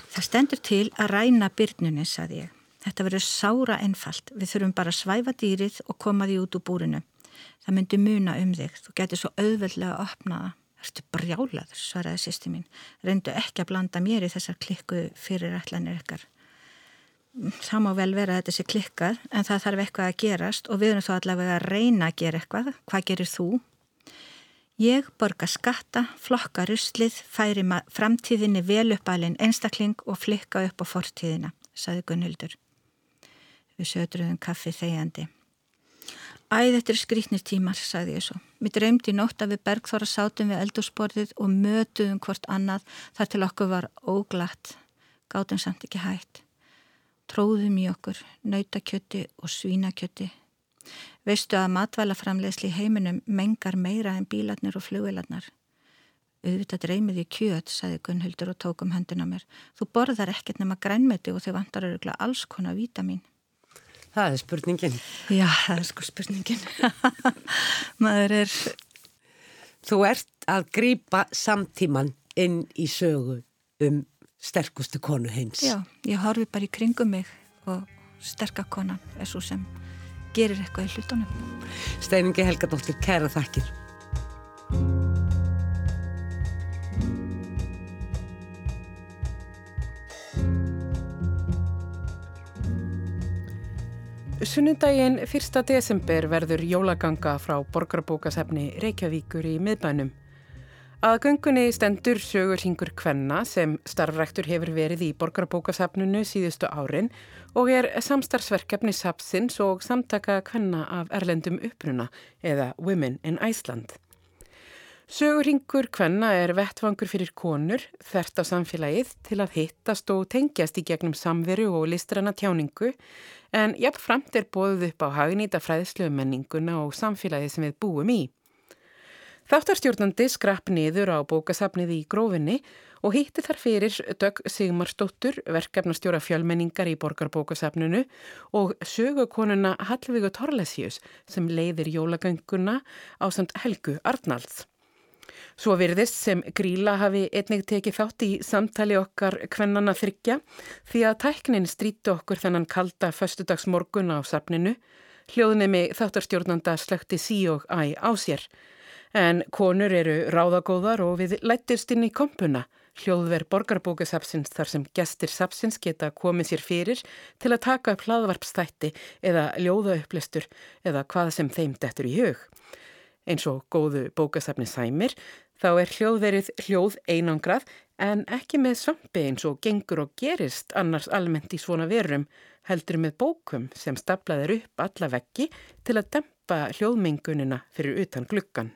Það stendur til að ræna byrnunni, saði ég. Þetta verður sára einfalt. Við þurfum bara að svæfa dýrið og koma því út úr búrinu. Það myndi muna um þig. Þú getur svo auðveldlega að opna það. Ertu brjálaður, svaraði sýsti mín. Reyndu ekki að blanda mér í þessar klikku fyrirætlanir ykkar. Það má vel vera að þetta sé klikkað en það þarf eitthvað að gerast og við erum þá allavega að reyna að gera eitthvað. Hvað gerir þú? Ég borga skatta, flokka ruslið, færi framtíðinni vel uppalinn einstakling og flikka upp á fortíðina, saði Gunnhildur. Við södruðum kaffi þegjandi. Æð þetta er skrítnir tímar, sagði ég svo. Mér dreymdi nótt að við Bergþóra sátum við eldursporðið og mötuðum hvort annað þar til okkur var óglatt. Gátum samt ekki hægt. Tróðum í okkur, nautakjötti og svínakjötti. Veistu að matvælaframlegsli heiminum mengar meira en bílarnir og flugvelarnar? Auðvitað dreymið í kjöt, sagði Gunnhildur og tókum höndin á mér. Þú borðar ekkert nema grænmeti og þau vantar öruglega alls konar vítamin. Það er spurningin. Já, það er sko spurningin. [LAUGHS] Maður er... Þú ert að grýpa samtíman inn í sögu um sterkustu konu heims. Já, ég horfi bara í kringum mig og sterkakonan er svo sem gerir eitthvað í hlutunum. Steiningi Helgadóttir, kæra þakkir. Sunnundaginn 1. desember verður jólaganga frá borgarbókasefni Reykjavíkur í miðbænum. Að göngunni stendur sögur hingur Kvenna sem starfræktur hefur verið í borgarbókasefnunu síðustu árin og er samstarfsverkefni Sapsins og samtaka Kvenna af Erlendum uppruna eða Women in Iceland. Sögurhingur Kvenna er vettvangur fyrir konur þert á samfélagið til að hittast og tengjast í gegnum samveru og listrana tjáningu en jafnframt er bóðuð upp á hagnýta fræðslu menninguna og samfélagið sem við búum í. Þáttarstjórnandi skrapp niður á bókasafnið í grófinni og hýtti þar fyrir Dögg Sigmarsdóttur, verkefnastjóra fjölmenningar í borgarbókasafninu og sögukonuna Hallvígu Torlesjus sem leiðir jólagönguna á samt Helgu Arnalds. Svo virðist sem Gríla hafi einnig tekið þátt í samtali okkar kvennana þryggja því að tæknin stríti okkur þennan kalda föstudagsmorgun á safninu, hljóðnemi þáttarstjórnanda slökti sí og æ á sér. En konur eru ráðagóðar og við lættist inn í kompuna, hljóðver borgarbókasapsins þar sem gestir sapsins geta komið sér fyrir til að taka upp hlaðvarpstætti eða ljóðaupplestur eða hvað sem þeim dettur í hug. Eins og góðu bókasafni sæmir þá er hljóðverið hljóð einangrað en ekki með svampi eins og gengur og gerist annars almennt í svona verum heldur með bókum sem staplaðir upp alla veggi til að dempa hljóðmengunina fyrir utan gluggan.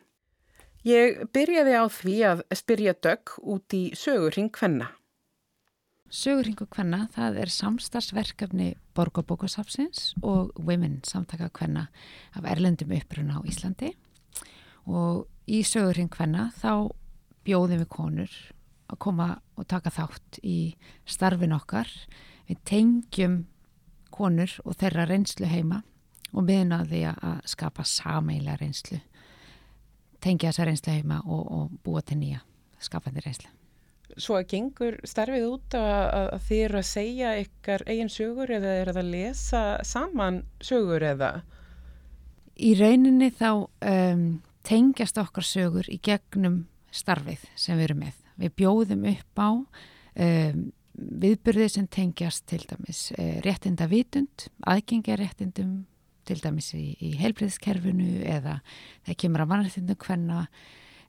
Ég byrjaði á því að spyrja dögg út í sögurring hvenna. Sögurringu hvenna, það er samstagsverkefni Borgarbókasafsins og Women samtaka hvenna af Erlendum uppruna á Íslandi og í sögurinn hvenna þá bjóðum við konur að koma og taka þátt í starfin okkar. Við tengjum konur og þeirra reynslu heima og miðnaði að skapa sameila reynslu. Tengja þessa reynslu heima og, og búa til nýja skapandi reynslu. Svo að gengur starfið út að, að þið eru að segja ykkar eigin sögur eða er það að lesa saman sögur eða? Í rauninni þá um, tengjast okkar sögur í gegnum starfið sem við erum með. Við bjóðum upp á um, viðbyrði sem tengjast til dæmis uh, réttinda vitund, aðgengja réttindum til dæmis í, í heilbreyðskerfinu eða það kemur að mannréttindum hvenna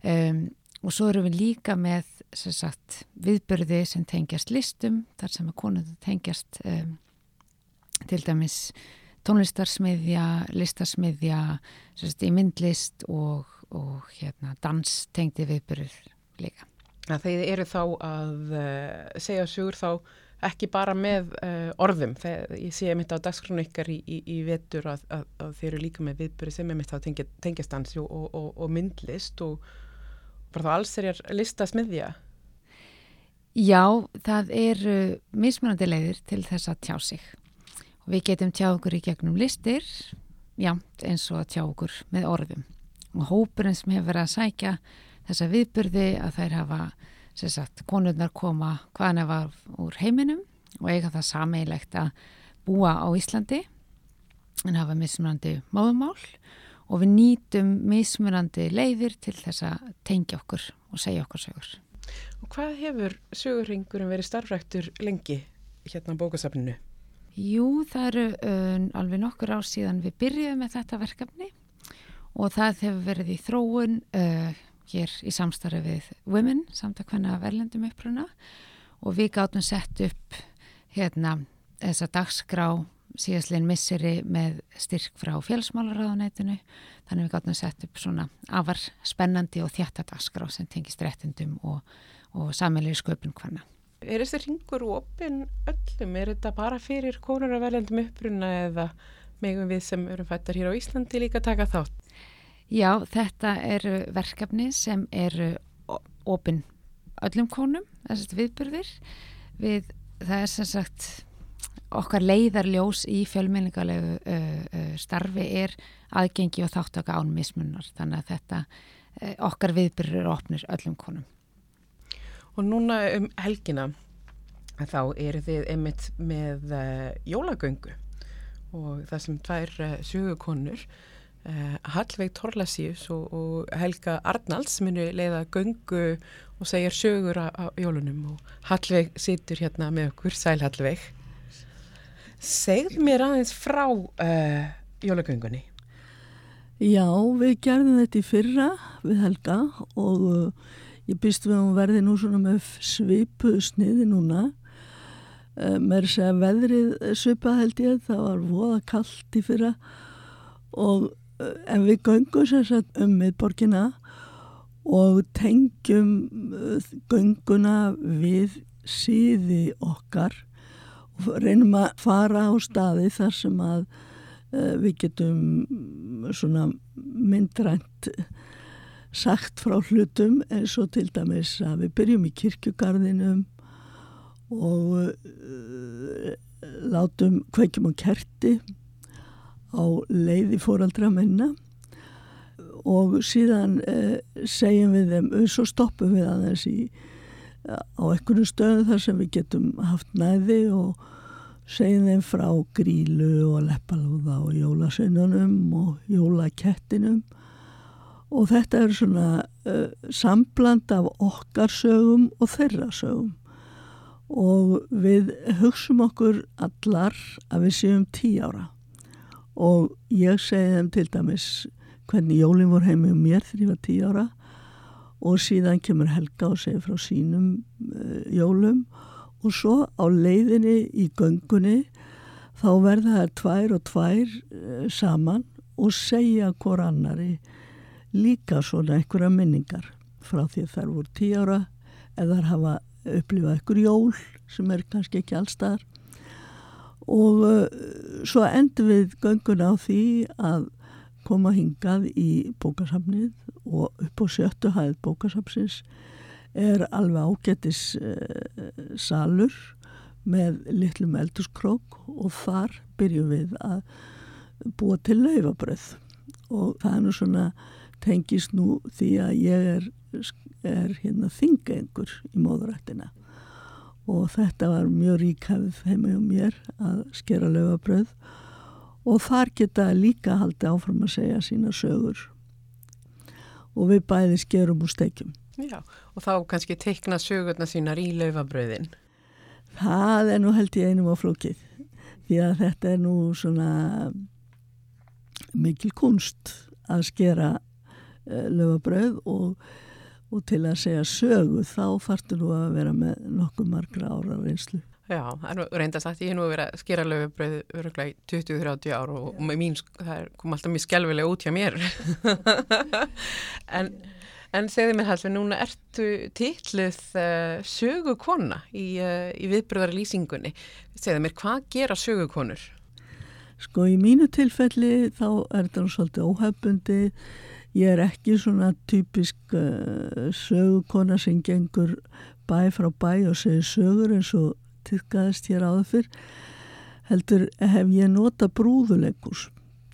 um, og svo erum við líka með sagt, viðbyrði sem tengjast listum, þar sem að konundum tengjast um, til dæmis tónlistarsmiðja, listarsmiðja, í myndlist og, og hérna, danstengti viðbyrður líka. Þeir eru þá að uh, segja sugur þá ekki bara með uh, orðum. Þegar ég sé mitt á dagskronu ykkar í, í, í vetur að, að, að þeir eru líka með viðbyrði sem er mitt á tengja, tengjastans og, og, og myndlist og bara þá alls er ég listasmiðja. Já, það eru mismunandi leiðir til þess að tjá sig Við getum tjá okkur í gegnum listir, jamt eins og að tjá okkur með orðum. Og hópurinn sem hefur verið að sækja þessa viðburði að þær hafa sagt, konurnar koma hvaðan eða úr heiminum og eiga það sameigilegt að búa á Íslandi en hafa mismunandi máðumál og við nýtum mismunandi leiðir til þess að tengja okkur og segja okkur sögur. Og hvað hefur sögurringurum verið starfræktur lengi hérna á bókasafninu? Jú, það eru uh, alveg nokkur ár síðan við byrjuðum með þetta verkefni og það hefur verið í þróun uh, hér í samstarfi við Women, samtakvenna verlendum uppruna og við gáttum sett upp hérna þessa dagskrá síðastlegin misseri með styrk frá félagsmálaráðunætinu þannig við gáttum sett upp svona afar spennandi og þjætta dagskrá sem tengist réttindum og, og sammeilið sköpun hvanna. Er þessi ringur opinn öllum? Er þetta bara fyrir konur að verðendum uppruna eða megum við sem erum fættar hér á Íslandi líka taka þátt? Já, þetta eru verkefni sem eru opinn öllum konum, þessast viðbyrðir. Við, það er sem sagt okkar leiðarljós í fjölmenningalegu uh, uh, starfi er aðgengi og þáttaka án mismunnar. Þannig að þetta uh, okkar viðbyrðir opnir öllum konum. Og núna um helgina þá eru þið einmitt með uh, jólagöngu og það sem tvær uh, sögukonur uh, Hallveig Torlasíus og, og Helga Arnalds munu leiða göngu og segjar sögur á jólunum og Hallveig situr hérna með okkur, sæl Hallveig. Segð mér aðeins frá jólagöngunni. Já, við gerðum þetta í fyrra við Helga og Ég býst við að hún verði nú svona með svipu sniði núna. Uh, Mér sé að veðrið svipað held ég, það var voða kallt í fyrra og uh, en við göngum sérstaklega um miðborgina og tengjum uh, gönguna við síði okkar og reynum að fara á staði þar sem að við getum svona myndrænt sagt frá hlutum eins og til dæmis að við byrjum í kirkjugarðinum og uh, látum kveikjum og kerti á leiði fóraldra menna og síðan uh, segjum við þeim, svo stoppum við aðeins í, á einhvern stöðu þar sem við getum haft næði og segjum þeim frá grílu og leppalúða og jólasununum og jólakettinum og þetta er svona uh, sambland af okkar sögum og þeirra sögum. Og við hugsum okkur allar að við séum tí ára. Og ég segi þeim til dæmis hvernig jólinn voru heimi um mér þegar ég var tí ára. Og síðan kemur Helga og segir frá sínum uh, jólum. Og svo á leiðinni í göngunni þá verða það tvær og tvær uh, saman og segja hver annari líka svona einhverja minningar frá því þær voru tíu ára eða hafa upplifað einhver jól sem er kannski ekki allstaðar og uh, svo endur við göngun á því að koma hingað í bókasamnið og upp á sjöttu hæð bókasamsins er alveg ágættis uh, salur með litlum eldurskrók og þar byrjum við að búa til laufabröð og það er nú svona tengist nú því að ég er, er hérna þingengur í móðurættina og þetta var mjög ríkafið heima hjá mér að skera löfabröð og þar geta líka haldi áfram að segja sína sögur og við bæði skerum úr steikjum. Já, og þá kannski teikna sögurna sínar í löfabröðin. Það er nú held ég einum á flókið því að þetta er nú svona mikil kunst að skera löfabröð og, og til að segja sögu þá þartu nú að vera með nokkuð margra ára reynslu. Já, það er reyndast að ég hef nú verið að skera löfabröð öruglega í 20-30 ár og, og mín, það kom alltaf mjög skjálfilega út hjá mér. [LAUGHS] en, en segði mér halveg, núna ertu titluð uh, sögukonna í, uh, í viðbröðari lýsingunni. Segði mér, hvað gera sögukonur? Sko í mínu tilfelli þá er nú svolítið óhefbundið Ég er ekki svona typisk uh, sögukona sem gengur bæ frá bæ og segir sögur eins og tyrkaðist hér áður fyrr. Heldur hef ég nota brúðuleikus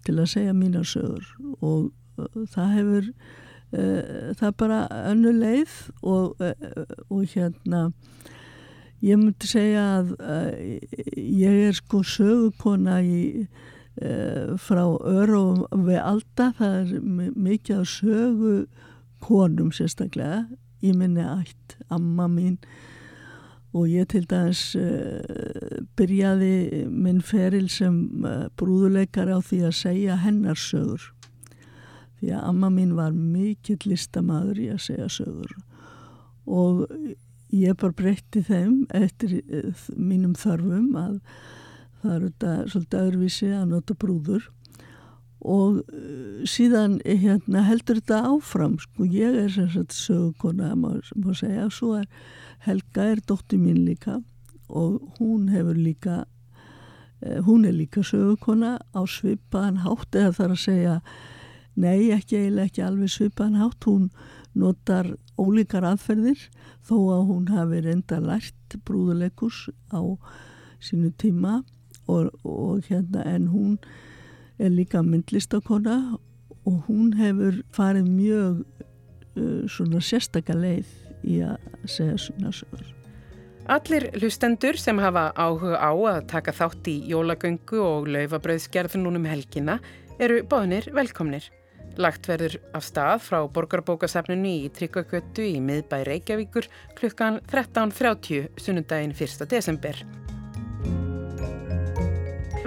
til að segja mína sögur og uh, það hefur uh, það er bara önnu leið og, og hérna ég myndi segja að ég er sko sögukona í frá öru við alda, það er mikið á sögu konum sérstaklega. Í minni ætt, amma mín og ég til dæmis uh, byrjaði minn feril sem uh, brúðuleikar á því að segja hennar sögur. Því að amma mín var mikill listamadur í að segja sögur. Og ég bara breytti þeim eftir uh, mínum þarfum að það eru þetta svolítið öðruvísi að nota brúður. Og síðan hérna, heldur þetta áfram sko. Ég er sem sagt sögukona má, má segja. Og svo er Helga er dótti mín líka. Og hún hefur líka eh, hún er líka sögukona á svipaðan hátt eða þarf að segja nei ekki eiginlega ekki alveg svipaðan hátt. Hún notar ólíkar aðferðir þó að hún hafi reynda lært brúðuleikus á sínu tíma og, og hérna en hún er líka myndlistakona og hún hefur farið mjög uh, svona sérstakar leið í að segja svona sögur. Allir hlustendur sem hafa áhuga á að taka þátt í jólagöngu og laufabröðsgerð núnum helgina eru bóðnir velkomnir. Lagt verður af stað frá borgarbókasafninu í Tryggagötu í miðbæ Reykjavíkur klukkan 13.30 sunnundaginn 1. desember.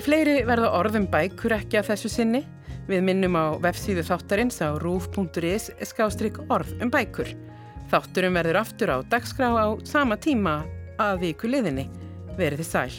Fleiri verða orðum bækur ekki að þessu sinni. Við minnum á vefsíðu þáttarins á rúf.is skástrygg orð um bækur. Þátturum verður aftur á dagskrá á sama tíma að viku liðinni. Verði sæl.